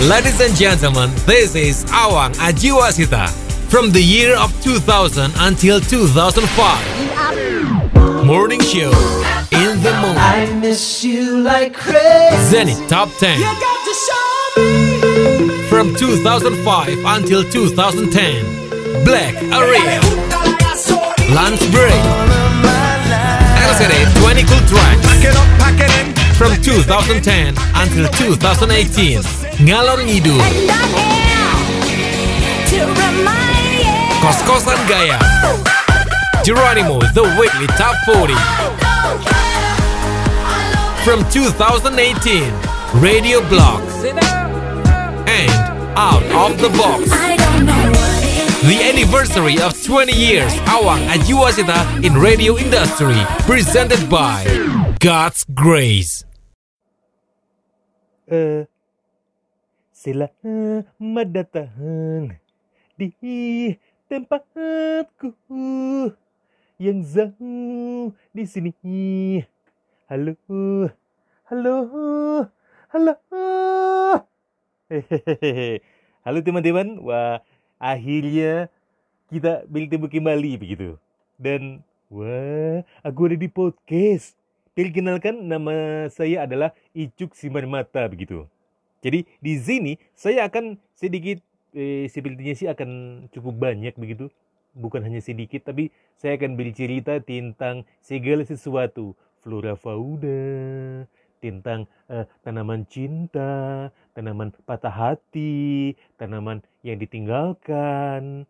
Ladies and gentlemen, this is Awang Ajiwasita from the year of 2000 until 2005. Morning show in the morning. I miss you like crazy. Zenith Top 10 You got to show me. from 2005 until 2010. Black Area. Lunch break. LCD 20 cool tracks Pack it up, pack it in. from 2010 until 2018. Ngalor Ngidul. Kos-kosan gaya. Geronimo, the weekly top 40 from 2018. Radio blog and out of the box. The anniversary of 20 years Awang Ajiwasita in radio industry presented by God's Grace. Eh, selamat datang di tempatku yang jauh di sini. Halo, halo, halo. Hehehe. Halo teman-teman, wah akhirnya kita bertemu kembali begitu. Dan wah, aku ada di podcast. Perkenalkan nama saya adalah Icuk Siman Mata begitu. Jadi di sini saya akan sedikit eh, sepertinya sih akan cukup banyak begitu. Bukan hanya sedikit tapi saya akan bercerita tentang segala sesuatu, flora fauna, tentang eh, tanaman cinta, tanaman patah hati, tanaman yang ditinggalkan.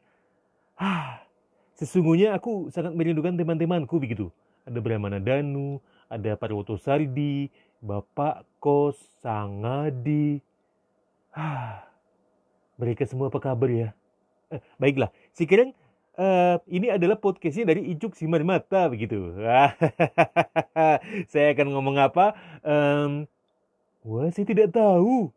Ah, sesungguhnya aku sangat merindukan teman-temanku begitu. Ada Brahmana Danu, ada Parwoto Sardi, Bapak Kos, Sangadi. Ah, mereka semua apa kabar ya? Eh, baiklah, sekarang eh, ini adalah podcastnya dari Icuk Siman Mata begitu. Saya akan ngomong apa? Em, wah, saya tidak tahu.